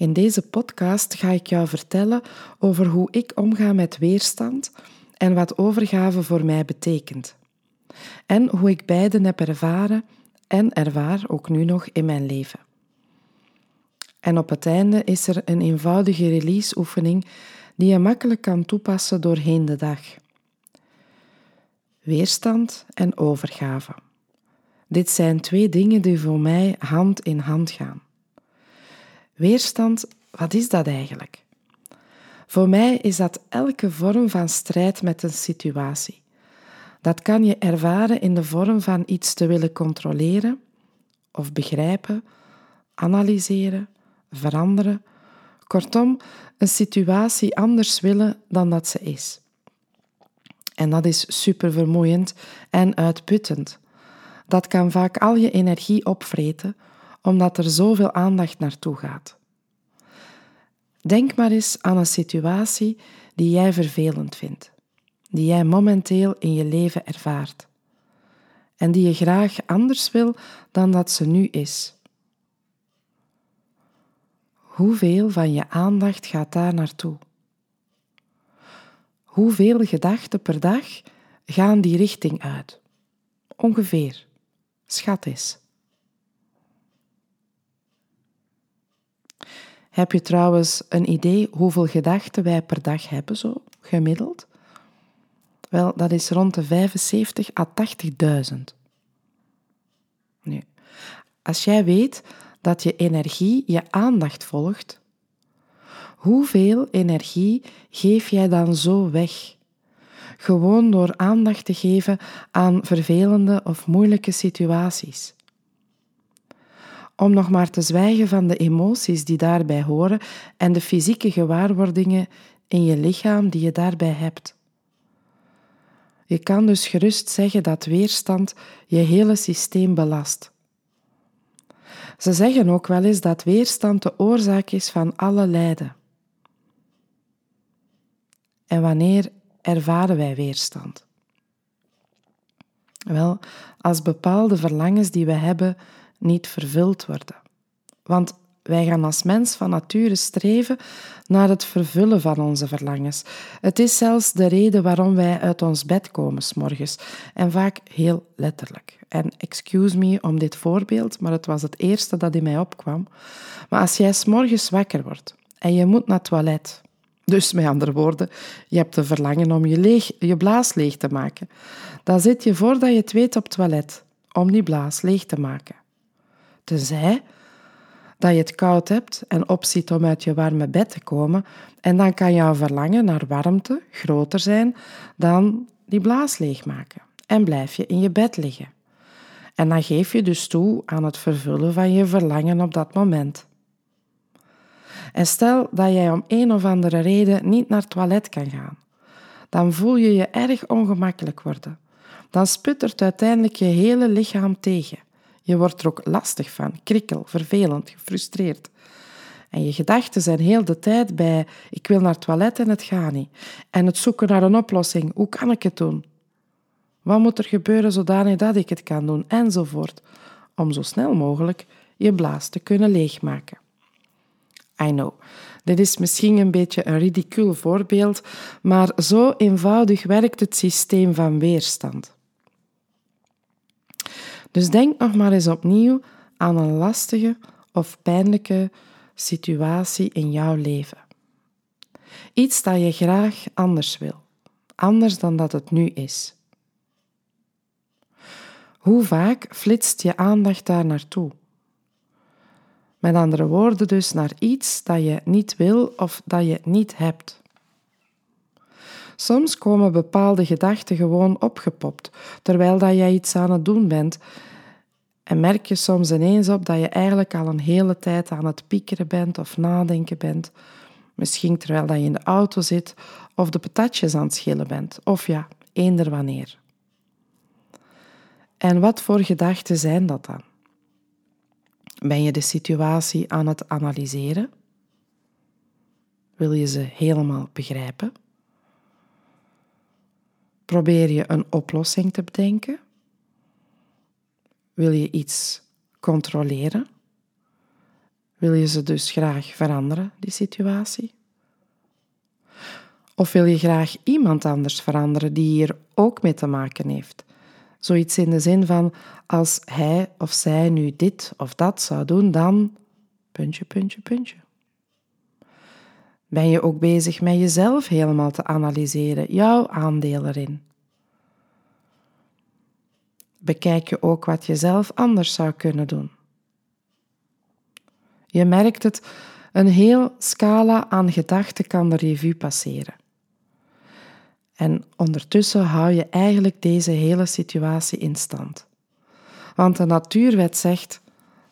In deze podcast ga ik jou vertellen over hoe ik omga met weerstand en wat overgave voor mij betekent. En hoe ik beiden heb ervaren en ervaar ook nu nog in mijn leven. En op het einde is er een eenvoudige release-oefening die je makkelijk kan toepassen doorheen de dag. Weerstand en overgave. Dit zijn twee dingen die voor mij hand in hand gaan. Weerstand, wat is dat eigenlijk? Voor mij is dat elke vorm van strijd met een situatie. Dat kan je ervaren in de vorm van iets te willen controleren of begrijpen, analyseren, veranderen. Kortom, een situatie anders willen dan dat ze is. En dat is super vermoeiend en uitputtend. Dat kan vaak al je energie opvreten, omdat er zoveel aandacht naartoe gaat. Denk maar eens aan een situatie die jij vervelend vindt, die jij momenteel in je leven ervaart en die je graag anders wil dan dat ze nu is. Hoeveel van je aandacht gaat daar naartoe? Hoeveel gedachten per dag gaan die richting uit? Ongeveer. Schat eens. Heb je trouwens een idee hoeveel gedachten wij per dag hebben, zo gemiddeld? Wel, dat is rond de 75 à 80.000. Nu, als jij weet dat je energie je aandacht volgt, hoeveel energie geef jij dan zo weg? Gewoon door aandacht te geven aan vervelende of moeilijke situaties om nog maar te zwijgen van de emoties die daarbij horen en de fysieke gewaarwordingen in je lichaam die je daarbij hebt. Je kan dus gerust zeggen dat weerstand je hele systeem belast. Ze zeggen ook wel eens dat weerstand de oorzaak is van alle lijden. En wanneer ervaren wij weerstand? Wel, als bepaalde verlangens die we hebben niet vervuld worden. Want wij gaan als mens van nature streven naar het vervullen van onze verlangens. Het is zelfs de reden waarom wij uit ons bed komen s'morgens. En vaak heel letterlijk. En excuse me om dit voorbeeld, maar het was het eerste dat in mij opkwam. Maar als jij s'morgens wakker wordt en je moet naar het toilet, dus met andere woorden, je hebt de verlangen om je, leeg, je blaas leeg te maken, dan zit je voordat je het weet op het toilet om die blaas leeg te maken. Tenzij dat je het koud hebt en opziet om uit je warme bed te komen, en dan kan jouw verlangen naar warmte groter zijn dan die blaas leegmaken. En blijf je in je bed liggen. En dan geef je dus toe aan het vervullen van je verlangen op dat moment. En stel dat jij om een of andere reden niet naar het toilet kan gaan, dan voel je je erg ongemakkelijk worden. Dan sputtert uiteindelijk je hele lichaam tegen. Je wordt er ook lastig van, krikkel, vervelend, gefrustreerd. En je gedachten zijn heel de tijd bij ik wil naar het toilet en het gaat niet. En het zoeken naar een oplossing, hoe kan ik het doen? Wat moet er gebeuren zodanig dat ik het kan doen? Enzovoort. Om zo snel mogelijk je blaas te kunnen leegmaken. I know, dit is misschien een beetje een ridicuul voorbeeld, maar zo eenvoudig werkt het systeem van weerstand. Dus denk nog maar eens opnieuw aan een lastige of pijnlijke situatie in jouw leven. Iets dat je graag anders wil, anders dan dat het nu is. Hoe vaak flitst je aandacht daar naartoe? Met andere woorden, dus naar iets dat je niet wil of dat je niet hebt. Soms komen bepaalde gedachten gewoon opgepopt terwijl dat jij iets aan het doen bent. En merk je soms ineens op dat je eigenlijk al een hele tijd aan het piekeren bent of nadenken bent. Misschien terwijl dat je in de auto zit of de patatjes aan het schillen bent. Of ja, eender wanneer. En wat voor gedachten zijn dat dan? Ben je de situatie aan het analyseren? Wil je ze helemaal begrijpen? Probeer je een oplossing te bedenken? Wil je iets controleren? Wil je ze dus graag veranderen, die situatie? Of wil je graag iemand anders veranderen die hier ook mee te maken heeft? Zoiets in de zin van: als hij of zij nu dit of dat zou doen, dan. puntje, puntje, puntje. Ben je ook bezig met jezelf helemaal te analyseren, jouw aandeel erin? Bekijk je ook wat je zelf anders zou kunnen doen? Je merkt het, een heel scala aan gedachten kan de revue passeren. En ondertussen hou je eigenlijk deze hele situatie in stand. Want de natuurwet zegt: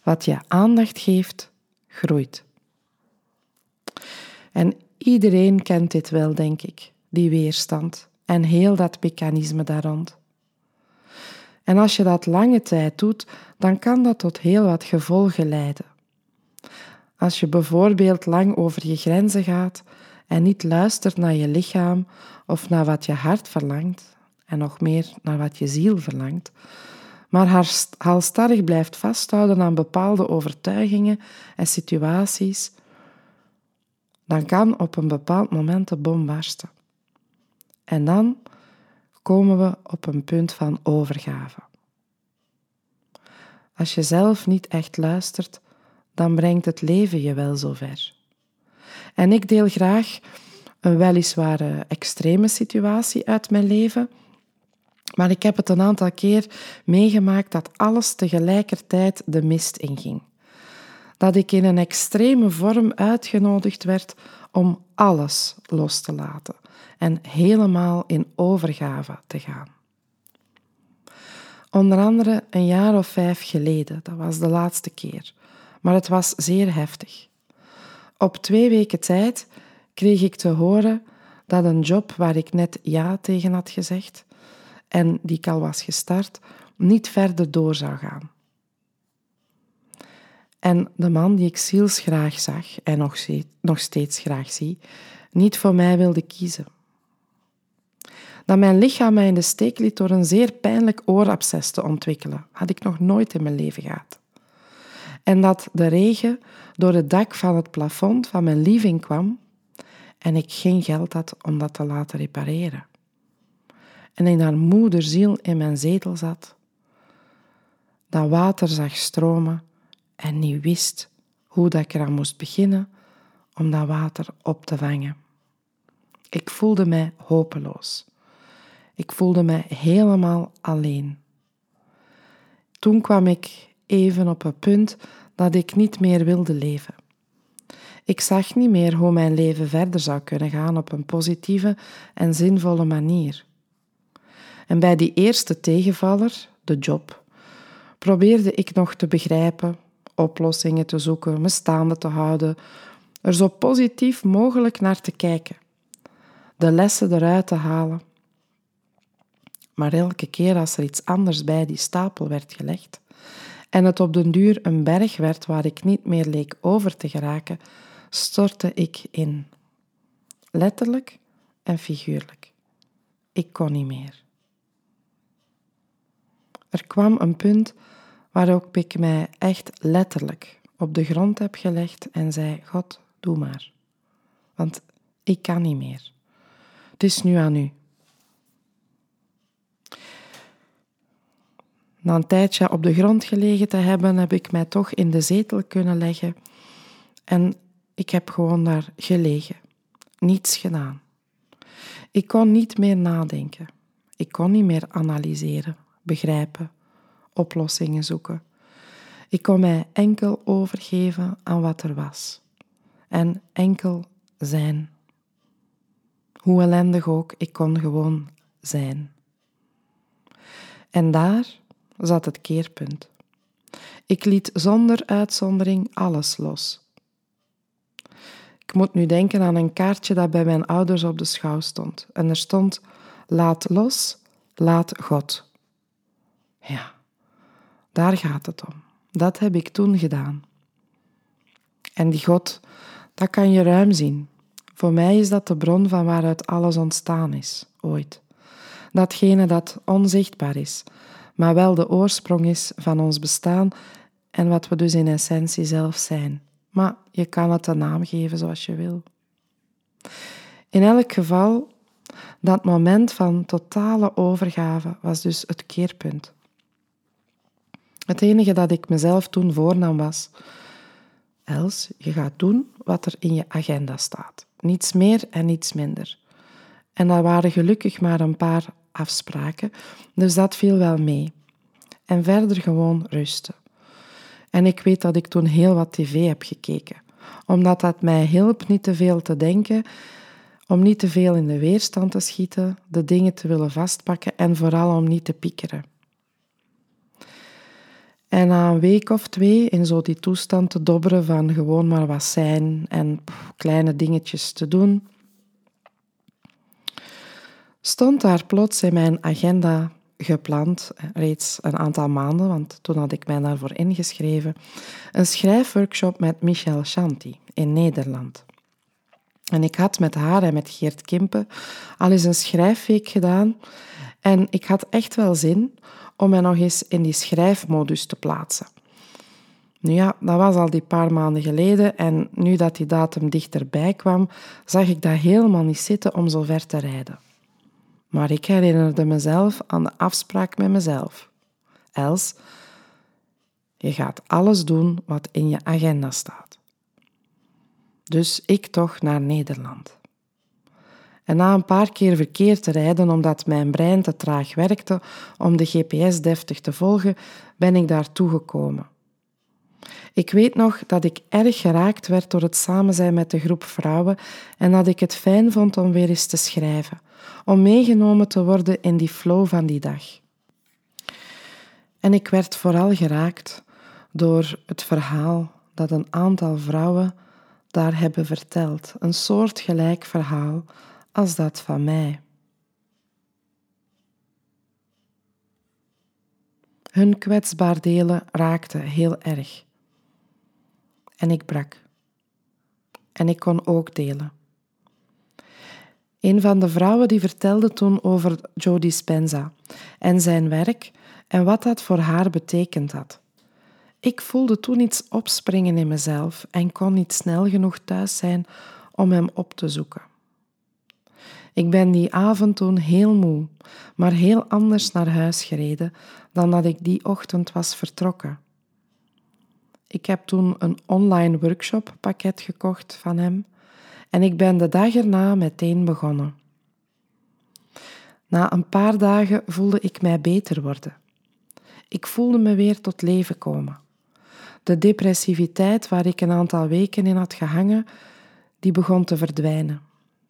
wat je aandacht geeft, groeit. En iedereen kent dit wel, denk ik, die weerstand en heel dat mechanisme daar rond. En als je dat lange tijd doet, dan kan dat tot heel wat gevolgen leiden. Als je bijvoorbeeld lang over je grenzen gaat en niet luistert naar je lichaam of naar wat je hart verlangt, en nog meer naar wat je ziel verlangt, maar halstarrig blijft vasthouden aan bepaalde overtuigingen en situaties, dan kan op een bepaald moment de bom barsten. En dan komen we op een punt van overgave. Als je zelf niet echt luistert, dan brengt het leven je wel zover. En ik deel graag een weliswaar extreme situatie uit mijn leven, maar ik heb het een aantal keer meegemaakt dat alles tegelijkertijd de mist inging. Dat ik in een extreme vorm uitgenodigd werd om alles los te laten en helemaal in overgave te gaan. Onder andere een jaar of vijf geleden, dat was de laatste keer, maar het was zeer heftig. Op twee weken tijd kreeg ik te horen dat een job waar ik net ja tegen had gezegd en die ik al was gestart, niet verder door zou gaan. En de man die ik zielsgraag zag en nog, nog steeds graag zie, niet voor mij wilde kiezen. Dat mijn lichaam mij in de steek liet door een zeer pijnlijk oorabsces te ontwikkelen, had ik nog nooit in mijn leven gehad. En dat de regen door het dak van het plafond van mijn living kwam en ik geen geld had om dat te laten repareren. En in haar moederziel in mijn zetel zat, dat water zag stromen en niet wist hoe dat ik eraan moest beginnen om dat water op te vangen. Ik voelde mij hopeloos. Ik voelde mij helemaal alleen. Toen kwam ik even op een punt dat ik niet meer wilde leven. Ik zag niet meer hoe mijn leven verder zou kunnen gaan op een positieve en zinvolle manier. En bij die eerste tegenvaller, de job, probeerde ik nog te begrijpen, oplossingen te zoeken, me staande te houden, er zo positief mogelijk naar te kijken, de lessen eruit te halen. Maar elke keer als er iets anders bij die stapel werd gelegd en het op den duur een berg werd waar ik niet meer leek over te geraken, stortte ik in. Letterlijk en figuurlijk. Ik kon niet meer. Er kwam een punt waarop ik mij echt letterlijk op de grond heb gelegd en zei: God, doe maar. Want ik kan niet meer. Het is nu aan u. Na een tijdje op de grond gelegen te hebben, heb ik mij toch in de zetel kunnen leggen en ik heb gewoon daar gelegen, niets gedaan. Ik kon niet meer nadenken. Ik kon niet meer analyseren, begrijpen, oplossingen zoeken. Ik kon mij enkel overgeven aan wat er was en enkel zijn. Hoe ellendig ook, ik kon gewoon zijn. En daar zat het keerpunt. Ik liet zonder uitzondering alles los. Ik moet nu denken aan een kaartje dat bij mijn ouders op de schouw stond. En er stond: Laat los, laat God. Ja, daar gaat het om. Dat heb ik toen gedaan. En die God, dat kan je ruim zien. Voor mij is dat de bron van waaruit alles ontstaan is, ooit. Datgene dat onzichtbaar is, maar wel de oorsprong is van ons bestaan en wat we dus in essentie zelf zijn. Maar je kan het een naam geven zoals je wil. In elk geval, dat moment van totale overgave was dus het keerpunt. Het enige dat ik mezelf toen voornam was: Els, je gaat doen wat er in je agenda staat. Niets meer en niets minder. En dat waren gelukkig maar een paar afspraken, dus dat viel wel mee. En verder gewoon rusten. En ik weet dat ik toen heel wat tv heb gekeken, omdat dat mij hielp niet te veel te denken, om niet te veel in de weerstand te schieten, de dingen te willen vastpakken en vooral om niet te piekeren. En na een week of twee in zo die toestand te dobberen van gewoon maar wat zijn en kleine dingetjes te doen, stond daar plots in mijn agenda gepland, reeds een aantal maanden, want toen had ik mij daarvoor ingeschreven, een schrijfworkshop met Michel Chanty in Nederland. En ik had met haar en met Geert Kimpen al eens een schrijfweek gedaan en ik had echt wel zin om mij nog eens in die schrijfmodus te plaatsen. Nu ja, dat was al die paar maanden geleden en nu dat die datum dichterbij kwam, zag ik dat helemaal niet zitten om zo ver te rijden. Maar ik herinnerde mezelf aan de afspraak met mezelf. Els, je gaat alles doen wat in je agenda staat. Dus ik toch naar Nederland. En na een paar keer verkeerd te rijden omdat mijn brein te traag werkte om de GPS deftig te volgen, ben ik daartoe gekomen. Ik weet nog dat ik erg geraakt werd door het samen zijn met de groep vrouwen en dat ik het fijn vond om weer eens te schrijven, om meegenomen te worden in die flow van die dag. En ik werd vooral geraakt door het verhaal dat een aantal vrouwen daar hebben verteld, een soortgelijk verhaal als dat van mij. Hun kwetsbaar delen raakte heel erg. En ik brak. En ik kon ook delen. Een van de vrouwen die vertelde toen over Joe Dispenza en zijn werk en wat dat voor haar betekend had. Ik voelde toen iets opspringen in mezelf en kon niet snel genoeg thuis zijn om hem op te zoeken. Ik ben die avond toen heel moe, maar heel anders naar huis gereden dan dat ik die ochtend was vertrokken. Ik heb toen een online workshop pakket gekocht van hem en ik ben de dag erna meteen begonnen. Na een paar dagen voelde ik mij beter worden. Ik voelde me weer tot leven komen. De depressiviteit waar ik een aantal weken in had gehangen, die begon te verdwijnen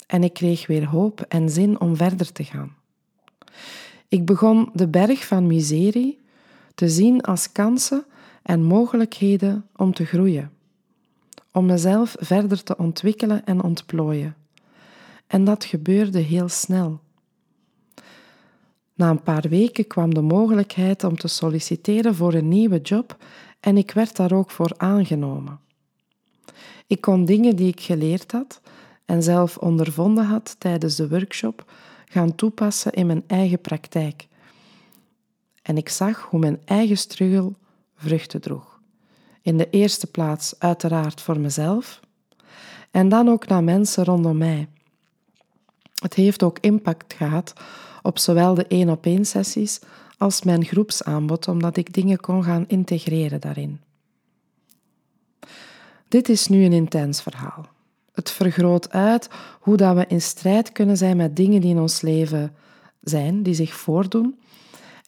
en ik kreeg weer hoop en zin om verder te gaan. Ik begon de berg van miserie te zien als kansen en mogelijkheden om te groeien, om mezelf verder te ontwikkelen en ontplooien. En dat gebeurde heel snel. Na een paar weken kwam de mogelijkheid om te solliciteren voor een nieuwe job en ik werd daar ook voor aangenomen. Ik kon dingen die ik geleerd had en zelf ondervonden had tijdens de workshop, gaan toepassen in mijn eigen praktijk. En ik zag hoe mijn eigen struggle vruchten droeg. In de eerste plaats uiteraard voor mezelf en dan ook naar mensen rondom mij. Het heeft ook impact gehad op zowel de één-op-één sessies als mijn groepsaanbod, omdat ik dingen kon gaan integreren daarin. Dit is nu een intens verhaal. Het vergroot uit hoe dat we in strijd kunnen zijn met dingen die in ons leven zijn, die zich voordoen,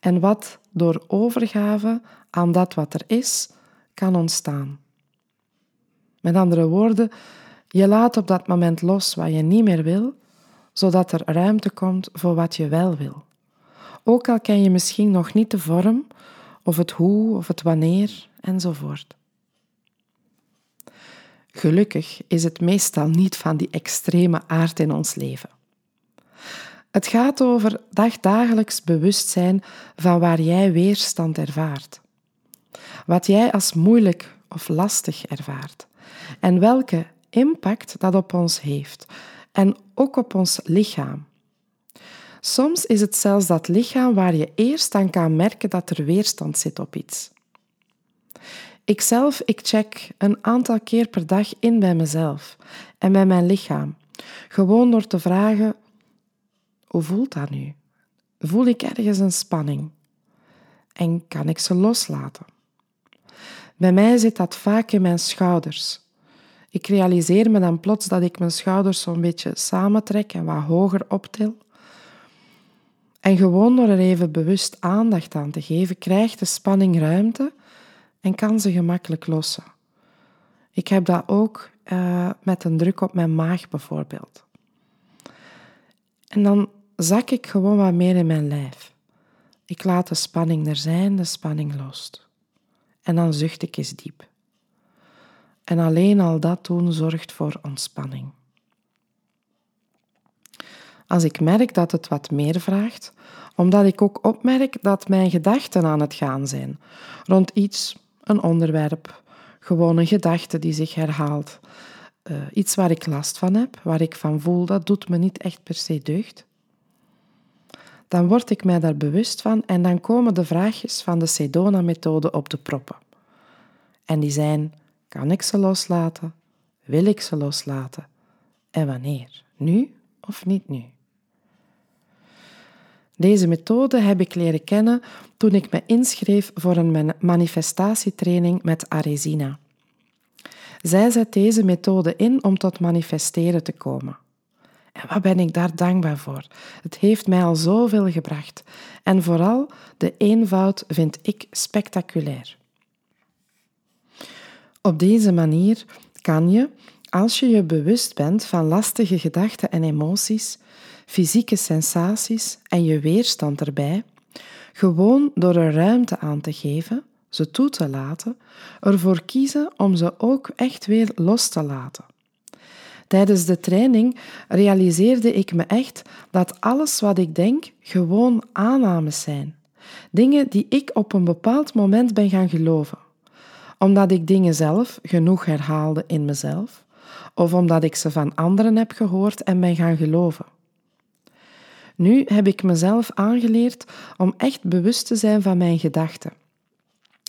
en wat door overgave aan dat wat er is, kan ontstaan. Met andere woorden, je laat op dat moment los wat je niet meer wil, zodat er ruimte komt voor wat je wel wil. Ook al ken je misschien nog niet de vorm, of het hoe, of het wanneer, enzovoort. Gelukkig is het meestal niet van die extreme aard in ons leven. Het gaat over dagdagelijks bewustzijn van waar jij weerstand ervaart. Wat jij als moeilijk of lastig ervaart. En welke impact dat op ons heeft. En ook op ons lichaam. Soms is het zelfs dat lichaam waar je eerst aan kan merken dat er weerstand zit op iets. Ikzelf, ik check een aantal keer per dag in bij mezelf en bij mijn lichaam. Gewoon door te vragen, hoe voelt dat nu? Voel ik ergens een spanning? En kan ik ze loslaten? Bij mij zit dat vaak in mijn schouders. Ik realiseer me dan plots dat ik mijn schouders zo'n beetje samentrek en wat hoger optil. En gewoon door er even bewust aandacht aan te geven, krijgt de spanning ruimte en kan ze gemakkelijk lossen. Ik heb dat ook uh, met een druk op mijn maag bijvoorbeeld. En dan zak ik gewoon wat meer in mijn lijf. Ik laat de spanning er zijn, de spanning lost. En dan zucht ik eens diep. En alleen al dat doen zorgt voor ontspanning. Als ik merk dat het wat meer vraagt, omdat ik ook opmerk dat mijn gedachten aan het gaan zijn rond iets, een onderwerp, gewoon een gedachte die zich herhaalt, uh, iets waar ik last van heb, waar ik van voel dat doet me niet echt per se deugd, dan word ik mij daar bewust van en dan komen de vraagjes van de Sedona-methode op de proppen. En die zijn: kan ik ze loslaten? Wil ik ze loslaten? En wanneer? Nu of niet nu? Deze methode heb ik leren kennen toen ik me inschreef voor een manifestatietraining met Aresina. Zij zet deze methode in om tot manifesteren te komen. En wat ben ik daar dankbaar voor? Het heeft mij al zoveel gebracht. En vooral de eenvoud vind ik spectaculair. Op deze manier kan je, als je je bewust bent van lastige gedachten en emoties, fysieke sensaties en je weerstand erbij, gewoon door er ruimte aan te geven, ze toe te laten, ervoor kiezen om ze ook echt weer los te laten. Tijdens de training realiseerde ik me echt dat alles wat ik denk gewoon aannames zijn. Dingen die ik op een bepaald moment ben gaan geloven. Omdat ik dingen zelf genoeg herhaalde in mezelf, of omdat ik ze van anderen heb gehoord en ben gaan geloven. Nu heb ik mezelf aangeleerd om echt bewust te zijn van mijn gedachten.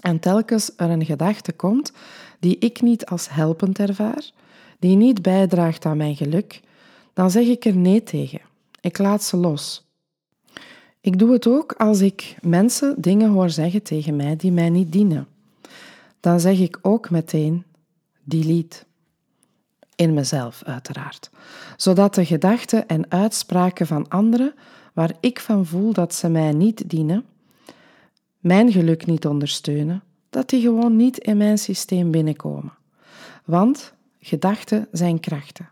En telkens er een gedachte komt die ik niet als helpend ervaar, die niet bijdraagt aan mijn geluk, dan zeg ik er nee tegen. Ik laat ze los. Ik doe het ook als ik mensen dingen hoor zeggen tegen mij die mij niet dienen. Dan zeg ik ook meteen delete. In mezelf, uiteraard. Zodat de gedachten en uitspraken van anderen, waar ik van voel dat ze mij niet dienen, mijn geluk niet ondersteunen, dat die gewoon niet in mijn systeem binnenkomen. Want Gedachten zijn krachten.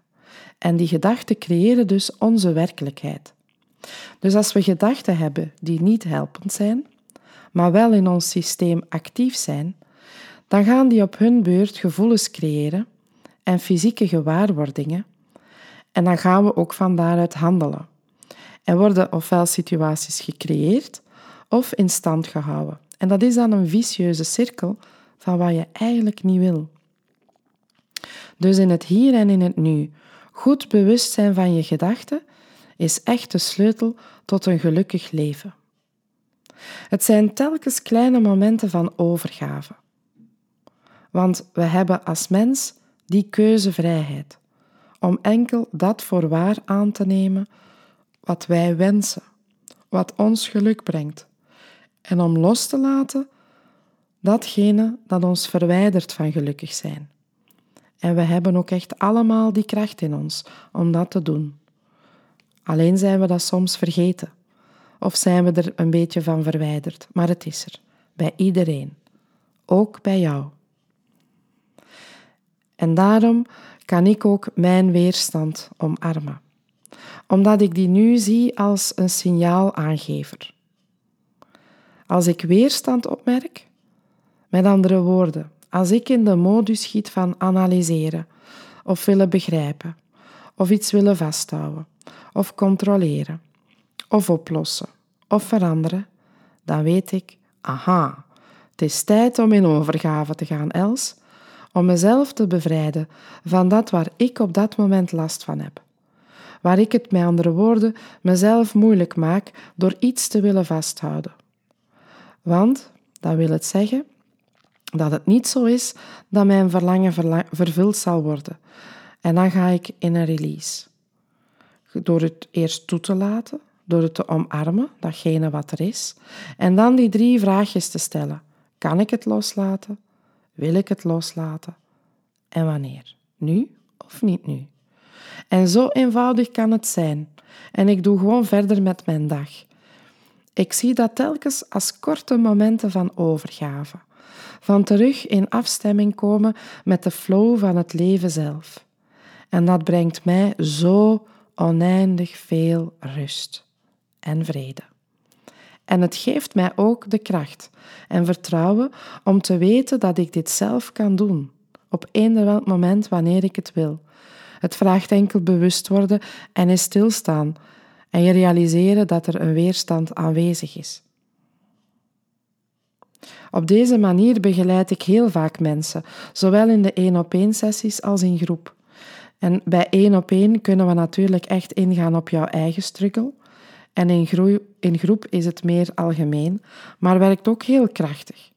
En die gedachten creëren dus onze werkelijkheid. Dus als we gedachten hebben die niet helpend zijn, maar wel in ons systeem actief zijn, dan gaan die op hun beurt gevoelens creëren en fysieke gewaarwordingen. En dan gaan we ook van daaruit handelen. En worden ofwel situaties gecreëerd of in stand gehouden. En dat is dan een vicieuze cirkel van wat je eigenlijk niet wil. Dus in het hier en in het nu, goed bewust zijn van je gedachten, is echt de sleutel tot een gelukkig leven. Het zijn telkens kleine momenten van overgave. Want we hebben als mens die keuzevrijheid om enkel dat voor waar aan te nemen wat wij wensen, wat ons geluk brengt, en om los te laten datgene dat ons verwijdert van gelukkig zijn. En we hebben ook echt allemaal die kracht in ons om dat te doen. Alleen zijn we dat soms vergeten. Of zijn we er een beetje van verwijderd. Maar het is er. Bij iedereen. Ook bij jou. En daarom kan ik ook mijn weerstand omarmen. Omdat ik die nu zie als een signaalaangever. Als ik weerstand opmerk, met andere woorden, als ik in de modus schiet van analyseren, of willen begrijpen, of iets willen vasthouden, of controleren, of oplossen, of veranderen, dan weet ik, aha, het is tijd om in overgave te gaan, Els, om mezelf te bevrijden van dat waar ik op dat moment last van heb. Waar ik het met andere woorden mezelf moeilijk maak door iets te willen vasthouden. Want dat wil het zeggen dat het niet zo is dat mijn verlangen vervuld zal worden. En dan ga ik in een release. Door het eerst toe te laten, door het te omarmen, datgene wat er is, en dan die drie vraagjes te stellen. Kan ik het loslaten? Wil ik het loslaten? En wanneer? Nu of niet nu? En zo eenvoudig kan het zijn. En ik doe gewoon verder met mijn dag. Ik zie dat telkens als korte momenten van overgave, van terug in afstemming komen met de flow van het leven zelf. En dat brengt mij zo oneindig veel rust en vrede. En het geeft mij ook de kracht en vertrouwen om te weten dat ik dit zelf kan doen, op eender welk moment wanneer ik het wil. Het vraagt enkel bewust worden en in stilstaan en je realiseren dat er een weerstand aanwezig is. Op deze manier begeleid ik heel vaak mensen, zowel in de één-op-één sessies als in groep. En bij één op één kunnen we natuurlijk echt ingaan op jouw eigen struggle. En in, in groep is het meer algemeen, maar werkt ook heel krachtig.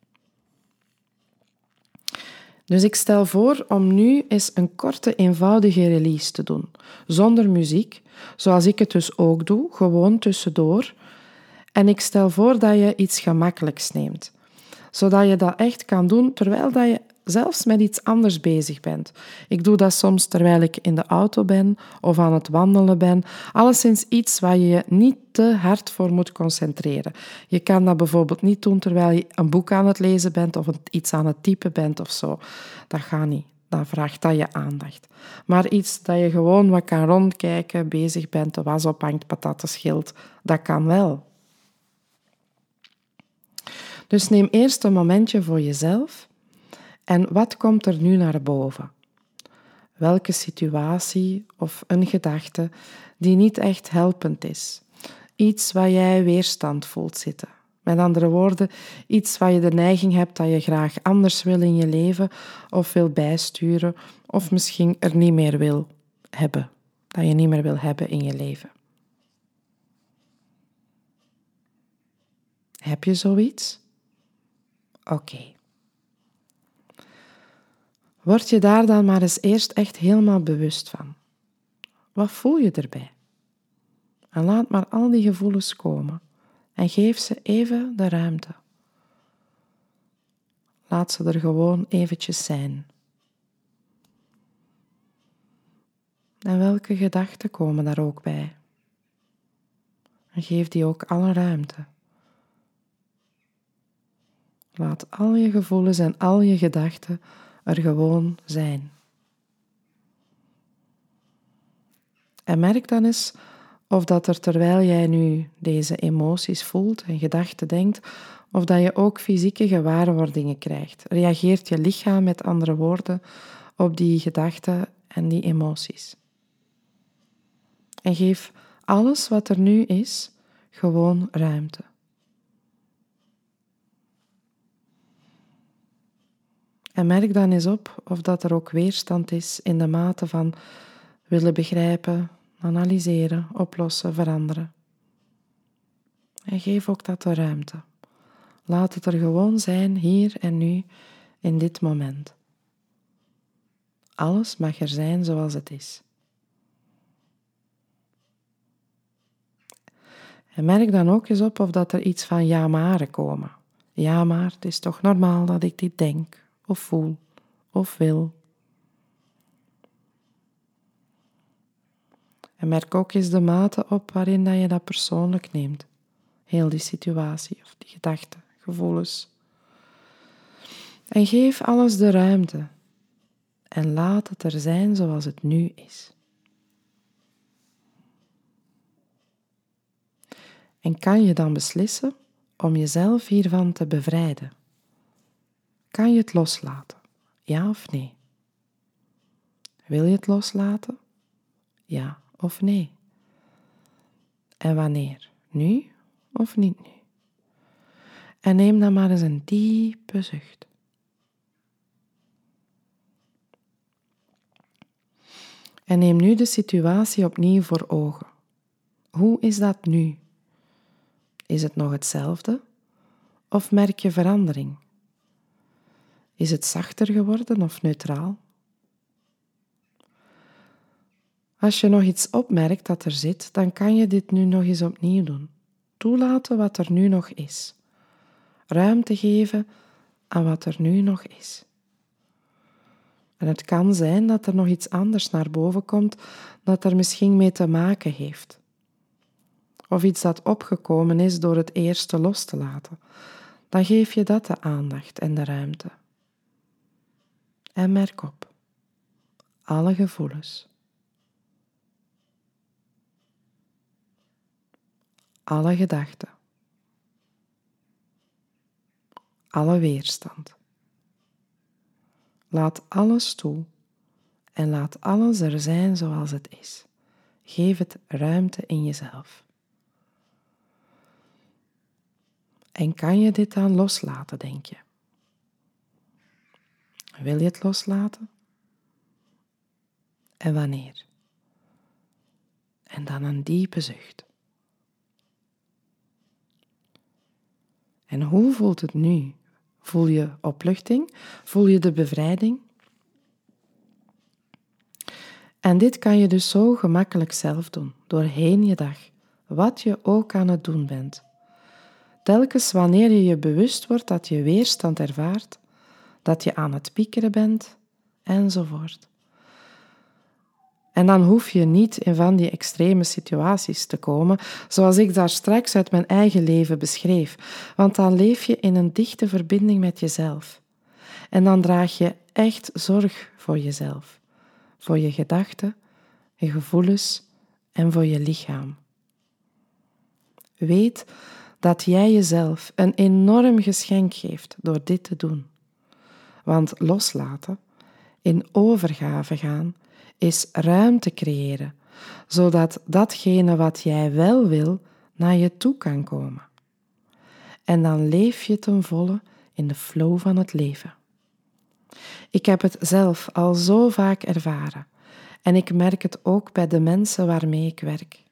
Dus ik stel voor om nu eens een korte, eenvoudige release te doen, zonder muziek, zoals ik het dus ook doe, gewoon tussendoor. En ik stel voor dat je iets gemakkelijks neemt, zodat je dat echt kan doen terwijl dat je zelfs met iets anders bezig bent. Ik doe dat soms terwijl ik in de auto ben of aan het wandelen ben. Alleszins iets waar je je niet te hard voor moet concentreren. Je kan dat bijvoorbeeld niet doen terwijl je een boek aan het lezen bent of iets aan het typen bent of zo. Dat gaat niet. Dat vraagt dat je aandacht. Maar iets dat je gewoon wat kan rondkijken, bezig bent, de was ophangt, pataten schilt, dat kan wel. Dus neem eerst een momentje voor jezelf en wat komt er nu naar boven? Welke situatie of een gedachte die niet echt helpend is? Iets waar jij weerstand voelt zitten. Met andere woorden, iets waar je de neiging hebt dat je graag anders wil in je leven of wil bijsturen of misschien er niet meer wil hebben. Dat je niet meer wil hebben in je leven. Heb je zoiets? Oké. Word je daar dan maar eens eerst echt helemaal bewust van. Wat voel je erbij? En laat maar al die gevoelens komen en geef ze even de ruimte. Laat ze er gewoon eventjes zijn. En welke gedachten komen daar ook bij? En geef die ook alle ruimte. Laat al je gevoelens en al je gedachten er gewoon zijn. En merk dan eens of dat er terwijl jij nu deze emoties voelt en gedachten denkt, of dat je ook fysieke gewaarwordingen krijgt. Reageert je lichaam met andere woorden op die gedachten en die emoties. En geef alles wat er nu is gewoon ruimte. En merk dan eens op of dat er ook weerstand is in de mate van willen begrijpen, analyseren, oplossen, veranderen. En geef ook dat de ruimte. Laat het er gewoon zijn, hier en nu, in dit moment. Alles mag er zijn zoals het is. En merk dan ook eens op of dat er iets van ja maar komen. Ja maar, het is toch normaal dat ik dit denk of voel of wil. En merk ook eens de mate op waarin dat je dat persoonlijk neemt. Heel die situatie of die gedachten, gevoelens. En geef alles de ruimte. En laat het er zijn zoals het nu is. En kan je dan beslissen om jezelf hiervan te bevrijden? Kan je het loslaten. Ja of nee? Wil je het loslaten? Ja of nee? En wanneer? Nu of niet nu? En neem dan maar eens een diepe zucht. En neem nu de situatie opnieuw voor ogen. Hoe is dat nu? Is het nog hetzelfde? Of merk je verandering? Is het zachter geworden of neutraal? Als je nog iets opmerkt dat er zit, dan kan je dit nu nog eens opnieuw doen. Toelaten wat er nu nog is. Ruimte geven aan wat er nu nog is. En het kan zijn dat er nog iets anders naar boven komt dat er misschien mee te maken heeft. Of iets dat opgekomen is door het eerste los te laten. Dan geef je dat de aandacht en de ruimte. En merk op. Alle gevoelens. Alle gedachten. Alle weerstand. Laat alles toe en laat alles er zijn zoals het is. Geef het ruimte in jezelf. En kan je dit dan loslaten, denk je? Wil je het loslaten? En wanneer? En dan een diepe zucht. En hoe voelt het nu? Voel je opluchting? Voel je de bevrijding? En dit kan je dus zo gemakkelijk zelf doen, doorheen je dag, wat je ook aan het doen bent. Telkens wanneer je je bewust wordt dat je weerstand ervaart, dat je aan het piekeren bent, enzovoort. En dan hoef je niet in van die extreme situaties te komen, zoals ik daar straks uit mijn eigen leven beschreef, want dan leef je in een dichte verbinding met jezelf. En dan draag je echt zorg voor jezelf, voor je gedachten, je gevoelens en voor je lichaam. Weet dat jij jezelf een enorm geschenk geeft door dit te doen. Want loslaten, in overgave gaan, is ruimte creëren, zodat datgene wat jij wel wil naar je toe kan komen. En dan leef je ten volle in de flow van het leven. Ik heb het zelf al zo vaak ervaren en ik merk het ook bij de mensen waarmee ik werk.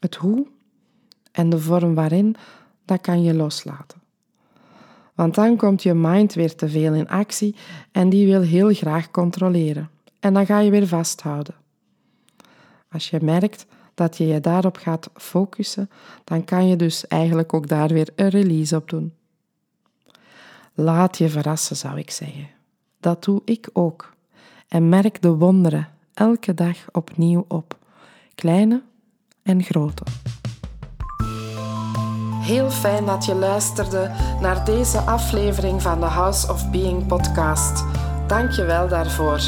Het hoe en de vorm waarin, dat kan je loslaten. Want dan komt je mind weer te veel in actie en die wil heel graag controleren. En dan ga je weer vasthouden. Als je merkt dat je je daarop gaat focussen, dan kan je dus eigenlijk ook daar weer een release op doen. Laat je verrassen, zou ik zeggen. Dat doe ik ook. En merk de wonderen elke dag opnieuw op, kleine en grote. Heel fijn dat je luisterde naar deze aflevering van de House of Being podcast. Dank je wel daarvoor.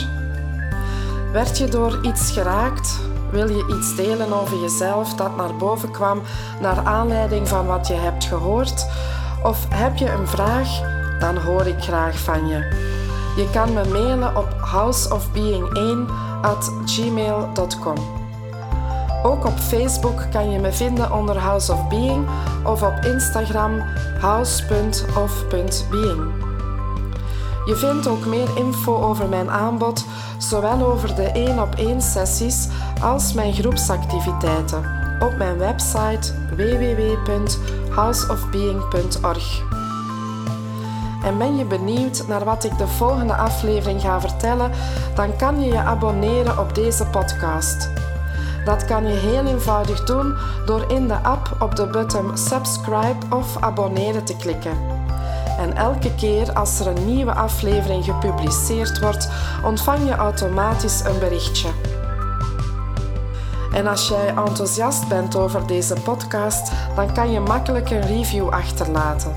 Werd je door iets geraakt? Wil je iets delen over jezelf dat naar boven kwam naar aanleiding van wat je hebt gehoord? Of heb je een vraag? Dan hoor ik graag van je. Je kan me mailen op houseofbeing1 at gmail.com. Ook op Facebook kan je me vinden onder House of Being of op Instagram house.of.being. Je vindt ook meer info over mijn aanbod, zowel over de 1 op 1 sessies als mijn groepsactiviteiten op mijn website www.houseofbeing.org. En ben je benieuwd naar wat ik de volgende aflevering ga vertellen, dan kan je je abonneren op deze podcast. Dat kan je heel eenvoudig doen door in de app op de button subscribe of abonneren te klikken. En elke keer als er een nieuwe aflevering gepubliceerd wordt, ontvang je automatisch een berichtje. En als jij enthousiast bent over deze podcast, dan kan je makkelijk een review achterlaten.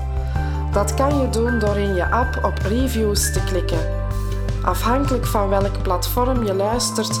Dat kan je doen door in je app op reviews te klikken. Afhankelijk van welk platform je luistert,